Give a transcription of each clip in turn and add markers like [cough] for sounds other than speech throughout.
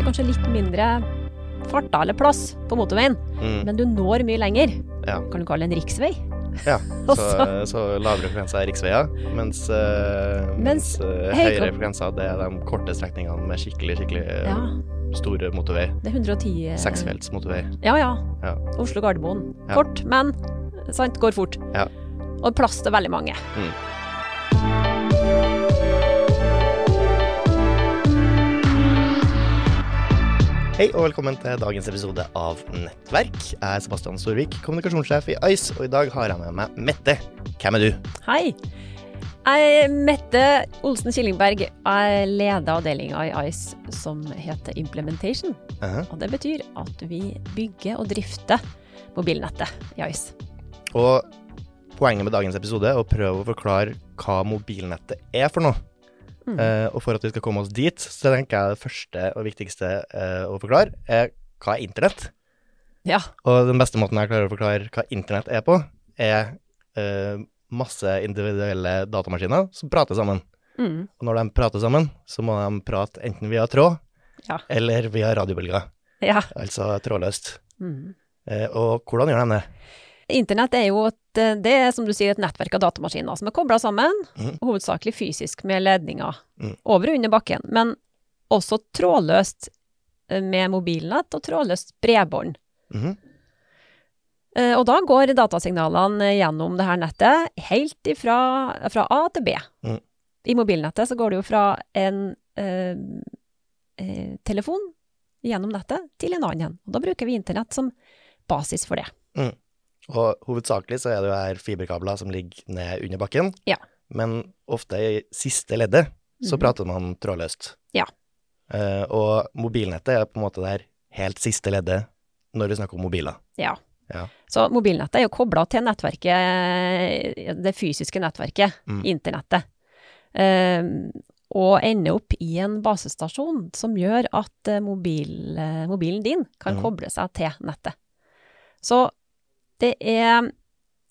Det kanskje litt mindre fart da, eller plass på motorveien, Mm. men du når mye lenger. Ja. Kan du kalle det en riksvei? Ja, [laughs] så, så- lavere frekvenser er riksveier, mens, uh, Mens mens uh, høy- høyere frekvenser det er de korte strekningene med skikkelig, skikkelig eh, Ja, store motorvei. det er 110 eh, Seksfelts motorvei. Ja, ja. Ja. Oslo-Gardermoen. Kort, men sant, går fort. Ja. Og plass til veldig mange. Mm. Hei og velkommen til dagens episode av Nettverk. Jeg er Sebastian Storvik, kommunikasjonssjef i Ice, og i dag har jeg med meg Mette. Hvem er du? Hei! Jeg er Mette Olsen Killingberg. Jeg leder avdelinga i ICE som heter Implementation. Aha. Og det betyr at vi bygger og drifter mobilnettet i ICE. Og poenget med dagens episode er å prøve å forklare hva mobilnettet er for noe. Mm. Uh, og for at vi skal komme oss dit, så tenker jeg det første og viktigste uh, å forklare er hva er internett? Ja. Og den beste måten jeg klarer å forklare hva internett er på, er uh, masse individuelle datamaskiner som prater sammen. Mm. Og når de prater sammen, så må de prate enten via tråd Ja. eller via radiobølger, ja. altså trådløst. Mm. Og hvordan gjør de det? Internett er jo det er, som du sier, et nettverk av datamaskiner som er kobla sammen, mm. hovedsakelig fysisk med ledninger Mm. over og under bakken, men også trådløst eh, med mobilnett og trådløst bredbånd. Eh, Og da går datasignalene gjennom det her nettet helt ifra fra A til B. Mm. I mobilnettet så går det jo fra en eh, eh, telefon gjennom nettet til en annen. Og da bruker vi internett som basis for det. Og hovedsakelig så er det jo her fiberkabler som ligger ned under bakken. Ja. Men ofte i siste leddet så mm. prater man trådløst. Ja. Uh, og mobilnettet er på en måte der helt siste leddet når vi snakker om mobiler. Ja. Ja. Så mobilnettet er jo kobla til nettverket, det fysiske nettverket, Mm. internettet. Uh, og ender opp i en basestasjon som gjør at eh, mobil, mobilen din kan mm. koble seg til nettet. Så det er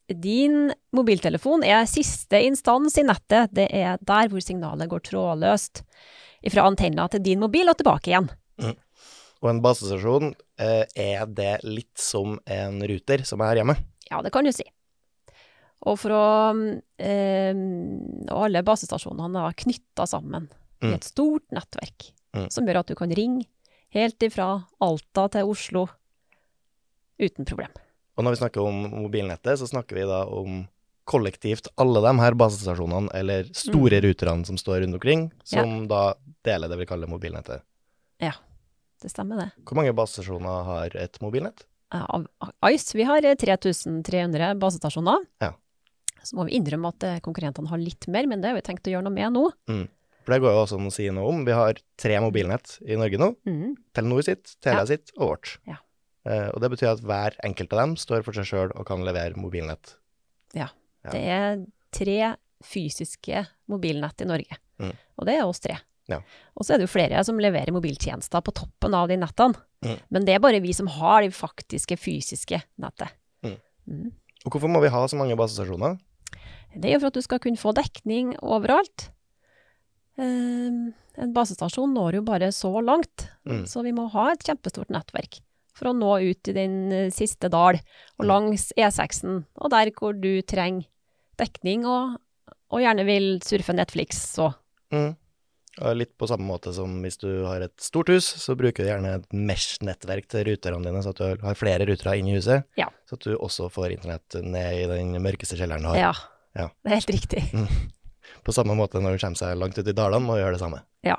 Din mobiltelefon er siste instans i nettet. Det er der hvor signalet går trådløst fra antenna til din mobil og tilbake igjen. Og en basestasjon, eh, er det litt som en ruter som er hjemme? Ja, det kan du si. Og for å eh, alle basestasjonene er knytta sammen i Mm. et stort nettverk, Mm. som gjør at du kan ringe helt ifra Alta til Oslo uten problem. Og når vi snakker om mobilnettet, så snakker vi da om kollektivt alle de her basestasjonene, eller store ruterne som står rundt omkring, som da deler det vi kaller mobilnettet. Ja, det stemmer det. Hvor mange basestasjoner har et mobilnett? Eh, Av Ice, vi har eh, 3300 basestasjoner. Ja. Så må vi innrømme at eh, konkurrentene har litt mer, men det har vi tenkt å gjøre noe med nå. For det går jo også an å si noe om. Vi har tre mobilnett i Norge nå. Mm. Telenor sitt, Telia Ja. sitt og vårt. Ja. Eh, og det betyr at hver enkelt av dem står for seg sjøl og kan levere mobilnett. Ja. Det er tre fysiske mobilnett i Norge, Mm. og det er oss tre. Ja. Og så er det jo flere som leverer mobiltjenester på toppen av de nettene. Mm. Men det er bare vi som har de faktiske fysiske nettet. Mm. Mm. Og hvorfor må vi ha så mange basestasjoner? Det er jo for at du skal kunne få dekning overalt. Um, en basestasjon når jo bare så langt, Mm. så vi må ha et kjempestort nettverk for å nå ut i den eh, siste dal, og Mm. langs E6-en, og der hvor du trenger dekning og, og gjerne vil surfe Netflix og Mm. Litt på samme måte som hvis du har et stort hus, så bruker du gjerne et mesh-nettverk til ruterne dine, så at du har flere rutere inne i huset. Ja. Så at du også får internett ned i den mørkeste kjelleren du har. Ja, Ja. det er helt riktig. På samme måte når du kommer seg langt ut i dalene, må du gjøre det samme. Ja.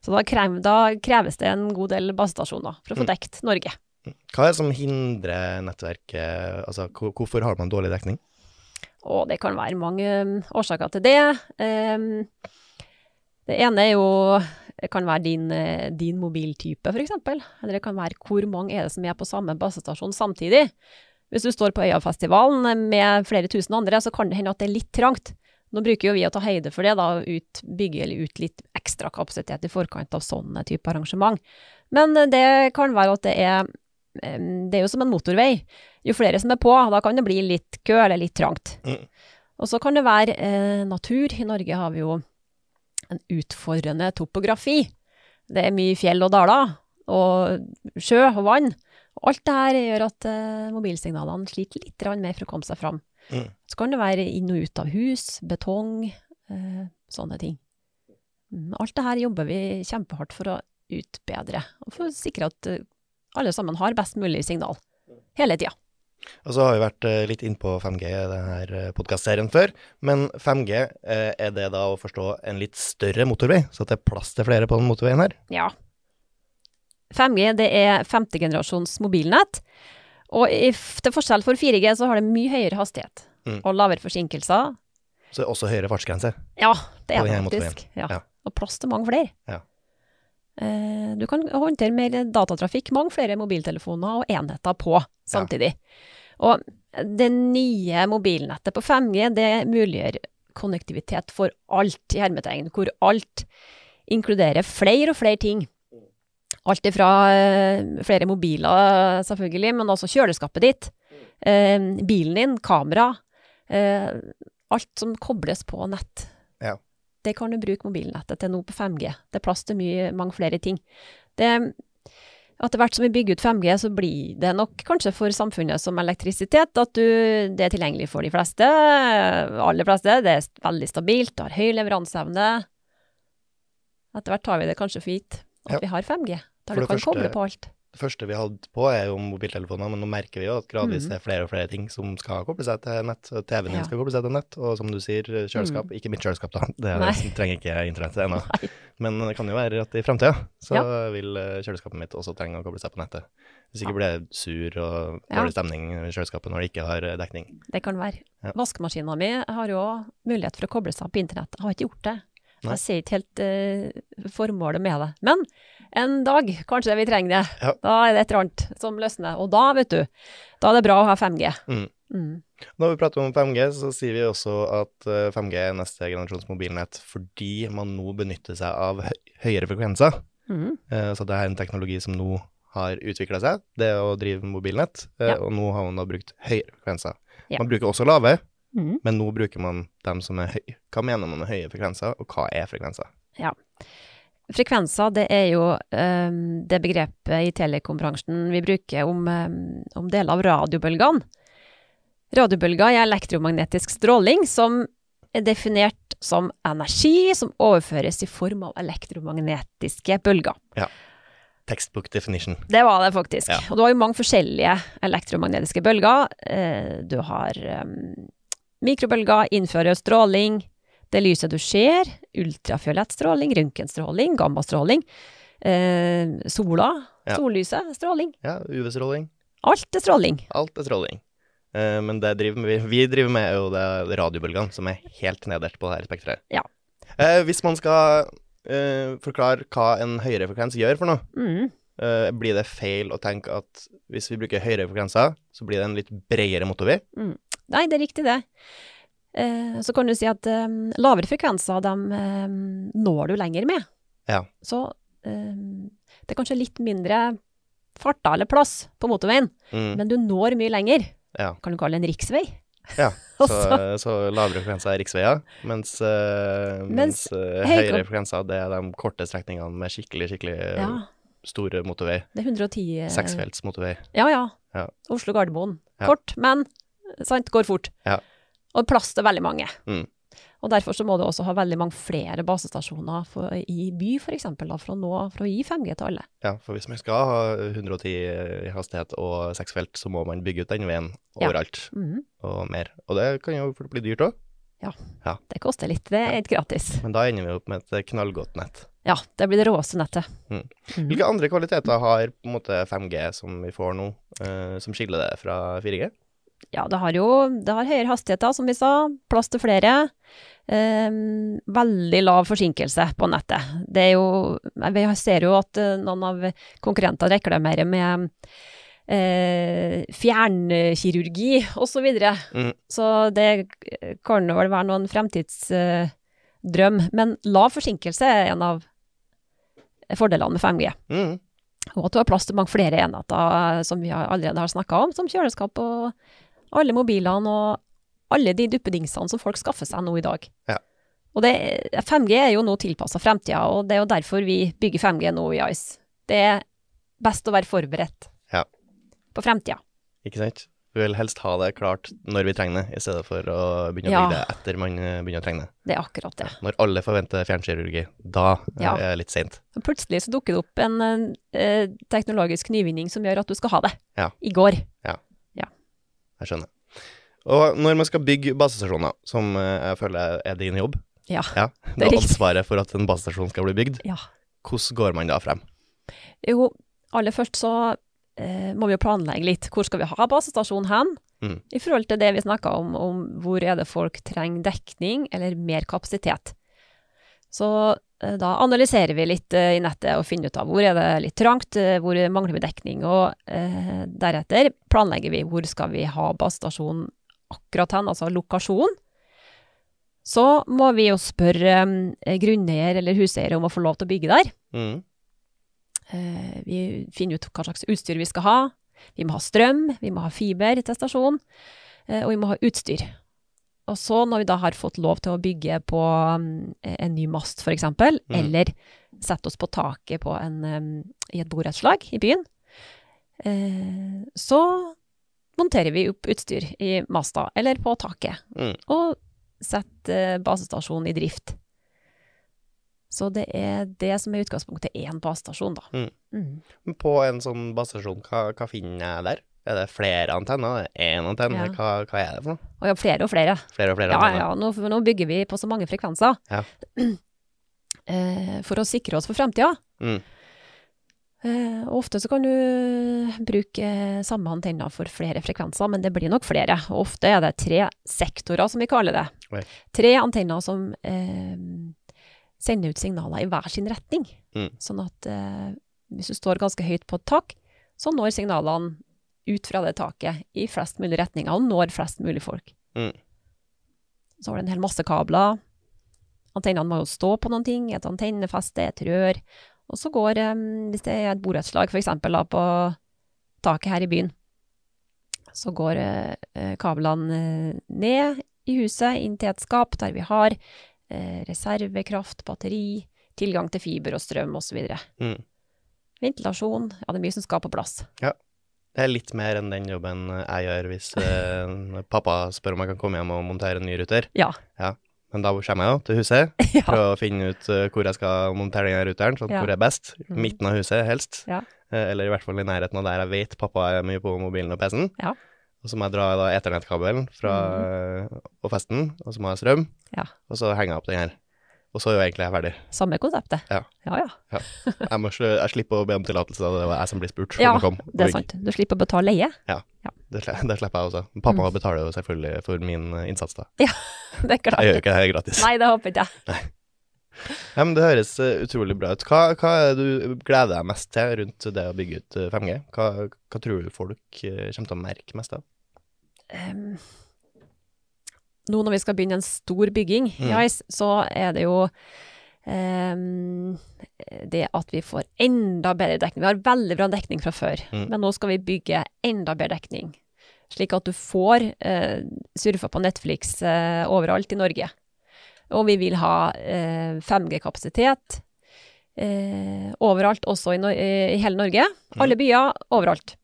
Så da kreves det en god del basestasjoner for å få Mm. dekt Norge. Hva er det som hindrer nettverket, altså hvorfor har man dårlig dekning? Og det kan være mange um, årsaker til det. Um, det ene er jo det kan være din, eh, din mobiltype, f.eks. Eller det kan være hvor mange er det som er på samme basestasjon samtidig. Hvis du står på Øyafestivalen med flere tusen andre, så kan det hende at det er litt trangt. Nå bruker jo vi å ta høyde for det, da, ut, bygge ut litt ekstra kapasitet i forkant av sånne type arrangement. Men eh, det kan være at det er eh, Det er jo som en motorvei. Jo flere som er på, da kan det bli litt kø eller litt trangt. Mm. Og så kan det være eh, natur. I Norge har vi jo en utfordrende topografi. Det er mye fjell og daler. og sjø og vann. Og alt det her gjør at eh, mobilsignalene sliter litt mer for å komme seg fram. Mm. Så kan det være inn og ut av hus, betong, eh, sånne ting. Mm, Alt det her jobber vi kjempehardt for å utbedre, og for å sikre at eh, alle sammen har best mulig signal hele tida. Og så har vi vært eh, litt innpå 5G i denne podkastserien før, men 5G, eh, er det da å forstå en litt større motorvei, så at det er plass til flere på den motorveien her? Ja. 5G det er femtegenerasjons mobilnett. Og til forskjell for 4G så har det mye høyere hastighet Mm. og lavere forsinkelser. Så det er også høyere fartsgrense. Ja, det er det faktisk. Ja. Ja. Og plass til mange flere. Ja. Eh, du kan håndtere mer datatrafikk, mange flere mobiltelefoner og enheter på samtidig. Og det nye mobilnettet på 5G det muliggjør konnektivitet for alt, i hermetegn, hvor alt inkluderer flere og flere ting. Alt ifra eh, flere mobiler, selvfølgelig, men også kjøleskapet ditt, eh, bilen din, kamera. Alt som kobles på nett. Ja. Det kan du bruke mobilnettet til nå på 5G. Det er plass til mye, mange flere ting. Det, etter hvert som vi bygger ut 5G, så blir det nok kanskje for samfunnet som elektrisitet at du, det er tilgjengelig for de fleste, aller fleste. Det er veldig stabilt, det har høy leveranseevne. Etter hvert tar vi det kanskje for gitt at Ja. vi har 5G, For der du kan første- koble på alt. Det første vi hadde på er jo mobiltelefoner, men nå merker vi jo at gradvis Mhm. det er flere og flere ting som skal koble seg til nett. TV-en din Ja. skal koble seg til nett, og som du sier, kjøleskap. Ikke mitt kjøleskap, da. Det det trenger ikke internettet ennå. Men det kan jo være at i framtida så Ja. vil eh, kjøleskapet mitt også trenge å koble seg på nettet. Hvis ikke blir jeg sur og dårlig stemning i kjøleskapet når det ikke har eh, dekning. Det kan være. Ja. Vaskemaskina mi har jo mulighet for å koble seg på internett. Jeg har ikke gjort det. Nei. Jeg ser ikke helt uh, formålet med det. Men en dag kanskje vi trenger det. Ja. Da er det et eller annet som løsner. Og da, vet du, da er det bra å ha 5G. Mm. Mm. Når vi prater om 5G, så sier vi også at eh, 5G er neste generasjons mobilnett fordi man nå benytter seg av høyere frekvenser. Mm. Eh, Så det er en teknologi som nå har utvikla seg, det å drive mobilnett. eh, Ja. Og nå har man da brukt høyere frekvenser. Ja. Man bruker også lave, Mm. men nå bruker man dem som er høye. Hva mener man med høye frekvenser, og hva er frekvenser? Frekvenser, det er jo um, det begrepet i telekombransjen vi bruker om, um, om deler av radiobølgene. Radiobølger er elektromagnetisk stråling som er definert som energi som overføres i form av elektromagnetiske bølger. Ja. Textbook definition. Det var det faktisk. Ja. Og du har jo mange forskjellige elektromagnetiske bølger. Eh, Du har um, mikrobølger, innfører stråling, det lyset du ser, ultrafiolett stråling, røntgenstråling, gammastråling, eh, sola, Ja. sollyset, stråling. Ja, UV-stråling. Alt er stråling. Alt er stråling. Eh, Men det driver vi, vi driver med, er jo det radiobølgene, som er helt nederst på det her spekteret. Ja. Eh, hvis man skal eh, forklare hva en høyere frekvens gjør for noe, Mm. eh, blir det feil å tenke at hvis vi bruker høyere frekvenser, så blir det en litt bredere motorvei? Nei, det er riktig det. Eh, så kan du si at eh, lavere frekvenser, dem eh, når du lenger med. Ja. Så det er kanskje litt mindre farta eller plass på motorveien, Mm, men du når mye lenger. ja. Kan du kalle det en riksvei? Ja, [laughs] så, så lavere frekvenser er riksveier, mens, mens, Mens høyere frekvenser det er de korte strekningene med skikkelig, skikkelig Ja, store motorvei. det er 110 eh, Seksfelts motorvei. Ja, ja. Ja. Oslo-Gardermoen. Kort, men sant, går fort. Ja. Og plass til veldig mange. Mm. Og derfor så må du også ha veldig mange flere basestasjoner for, i by, for eksempel, da, for, å nå, for å gi 5G til alle. Ja, for hvis man skal ha 110 i hastighet og seksfelt, så må man bygge ut den veien Ja. overalt, -hmm. og mer. Og det kan jo fort bli dyrt òg, Det koster litt, det er ikke gratis. men da ender vi opp med et knallgodt nett. Ja, det blir det råeste nettet. Mm. Mhm. Hvilke andre kvaliteter har måte 5G som vi får nå, uh, som skiller det fra 4G? Ja, det har jo det har høyere hastigheter, som vi sa. Plass til flere. Eh, veldig lav forsinkelse på nettet. Det er jo Vi ser jo at eh, noen av konkurrentene reklamerer med eh, fjernkirurgi osv. Så, videre. Mm. så det kan vel være noen fremtidsdrøm. Men lav forsinkelse er en av fordelene med 5G. Mm. Og at du har plass til mange flere enheter, som vi allerede har snakka om, som kjøleskap og alle mobilene og alle de duppedingsene som folk skaffer seg nå i dag. Ja. Og det, 5G er jo nå tilpassa fremtida, og det er jo derfor vi bygger 5G nå i Ice. Det er best å være forberedt Ja. på fremtida. Ikke sant? Vi vil helst ha det klart når vi trenger det, i stedet for å begynne å bygge det etter man eh, begynner å trenge det. Det er akkurat det. Når alle forventer fjernkirurgi, da eh, Ja. er det litt seint. Plutselig så dukker det opp en eh, teknologisk nyvinning som gjør at du skal ha det. Ja. I går. Jeg skjønner. Og når man skal bygge basestasjoner, som eh, jeg føler er din jobb, Ja. ja, Det er riktig. ansvaret for at en basestasjon skal bli bygd, ja. hvordan går man da frem? Jo, aller først så eh, må vi jo planlegge litt. Hvor skal vi ha basestasjonen hen? Mm. I forhold til det vi snakka om, om hvor er det folk trenger dekning eller mer kapasitet. Så da analyserer vi litt eh, i nettet og finner ut av hvor er det litt trangt, eh, hvor mangler vi dekning. Og eh, deretter planlegger vi hvor skal vi ha basestasjonen akkurat hen, altså lokasjon. Så må vi jo spørre eh, grunneier eller huseier om å få lov til å bygge der. Mm. Eh, vi finner ut hva slags utstyr vi skal ha. Vi må ha strøm, vi må ha fiber til stasjonen, eh, og vi må ha utstyr. Og så når vi da har fått lov til å bygge på mm, en ny mast f.eks., eksempel, Mm. eller sette oss på taket på en, i et borettslag i byen, eh, så monterer vi opp utstyr i masta eller på taket, Mm. og setter eh, basestasjonen i drift. Så det er det som er utgangspunktet én basestasjon, da. Mm. Mm. På en sånn basestasjon, hva, hva finner jeg der? Er det flere antenner? Er én antenne? Ja. Hva, hva er det for noe? Og ja, flere og flere. Flere og flere Ja, antenner? ja, nå, nå bygger vi på så mange frekvenser. Ja. [clears throat] Eh, for å sikre oss for fremtida. Mm. Eh, ofte så kan du bruke samme antenner for flere frekvenser, men det blir nok flere. Og ofte er det tre sektorer, som vi kaller det. Oi. Tre antenner som eh, sender ut signaler i hver sin retning. Mm. Sånn at eh, hvis du står ganske høyt på et tak, så når signalene ut fra det taket i flest mulig retninger, og når flest mulig folk. Mm. Så har du en hel masse kabler. Antennene må jo stå på noen ting, et antennefeste, et rør. Og så går, hvis det er et borettslag eksempel på taket her i byen, så går eh, eh, kablene eh, ned i huset, inn til et skap der vi har reservekraft, batteri, tilgang til fiber og strøm osv. Mm. Ventilasjon, ja det er mye som skal på plass. Det er litt mer enn den jobben jeg gjør hvis eh, [laughs] pappa spør om jeg kan komme hjem og montere en ny ruter. Ja. Men da kommer jeg jo til huset, [laughs] ja. prøve å finne ut eh, hvor jeg skal montere den ruteren, sånn Ja. hvor er best. Mhm. Midten av huset, helst. Ja. Eh, eller i hvert fall i nærheten av der jeg vet pappa er mye på mobilen og PC-en. Ja. Og så må jeg dra da eternettkabelen fra mm. og festen, og så må jeg ha strøm, Ja. og så henger jeg opp den her. Og så er jo egentlig jeg ferdig. Samme konseptet. Ja. ja, ja. Jeg, må, jeg slipper å be om tillatelse, det var jeg som blir spurt. Ja, kom, Det er sant. Du slipper å betale leie. Det, sle- det slipper jeg også. Pappa Mm. betaler jo selvfølgelig for min eh, innsats, da. Ja, [laughs] Det er klart. Jeg gjør jo ikke det gratis. Nei, det håper ikke jeg. Ja, men Det høres eh, utrolig bra ut. Hva, hva du gleder deg mest til rundt det å bygge ut eh, 5G? Hva, hva tror du folk eh, kommer til å merke mest av? Em, nå når vi skal begynne en stor bygging i Mm. ICE, så er det jo Um, det at vi får enda bedre dekning. Vi har veldig bra dekning fra før, Mm. men nå skal vi bygge enda bedre dekning. Slik at du får uh, surfa på Netflix uh, overalt i Norge. Og vi vil ha uh, 5G-kapasitet eh, overalt, også i, no i hele Norge. Alle byer, overalt.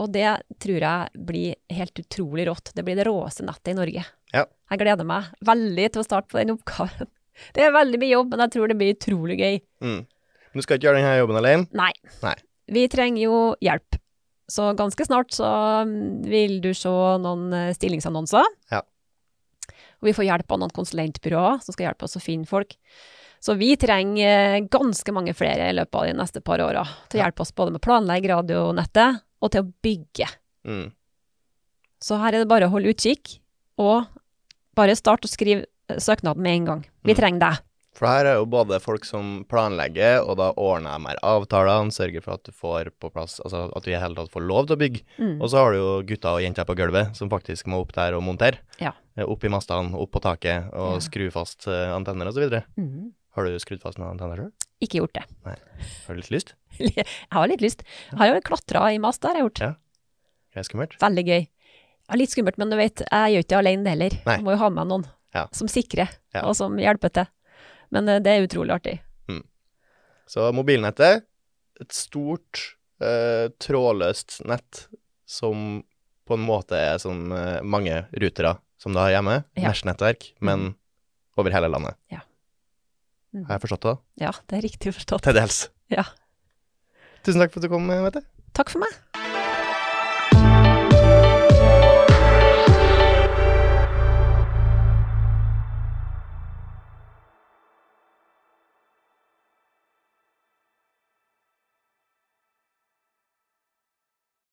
Og det tror jeg blir helt utrolig rått. Det blir det råeste nettet i Norge. Ja. Jeg gleder meg veldig til å starte på den oppgaven. [laughs] Det er veldig mye jobb, men jeg tror det blir utrolig gøy. Mm. Men du skal ikke gjøre denne jobben alene? Nei. Nei. Vi trenger jo hjelp. Så ganske snart så mm, vil du se noen eh, stillingsannonser. Ja. Og vi får hjelp av noen konsulentbyråer som skal hjelpe oss å finne folk. Så vi trenger eh, ganske mange flere i løpet av de neste par åra til å hjelpe oss både med å planlegge radionettet og til å bygge. Mm. Så her er det bare å holde utkikk, og bare start å skrive eh, søknaden med en gang. Vi Mm. trenger deg. For her er jo både folk som planlegger, og da ordner de her avtalene, sørger for at du får på plass Altså at du i hele tatt får lov til å bygge. Mm. Og så har du jo gutter og jenter på gulvet som faktisk må opp der og montere. Ja. Eh, Opp i mastene, opp på taket, og Ja. skru fast eh, antenner og så videre. Mm. Har du skrudd fast noen antenner sjøl? Ikke gjort det. Nei. Har du litt lyst? [laughs] Jeg har litt lyst. Jeg har jo klatra i mast, det har jeg gjort. Ja. Det er skummelt. Veldig gøy. Ja, litt skummelt, men du vet, jeg gjør ikke det alene heller. Nei. Jeg må jo ha med noen Ja. som sikrer, Ja. og som hjelper til. Men eh, det er utrolig artig. Så mobilnettet, et stort eh, trådløst nett som på en måte er som eh, mange rutere som du har hjemme, Ja. mesh-nettverk, men over hele landet. Mhm. Har jeg forstått det? Ja, det er riktig forstått. Til dels. Ja. Tusen takk for at du kom, Mette. Takk for meg.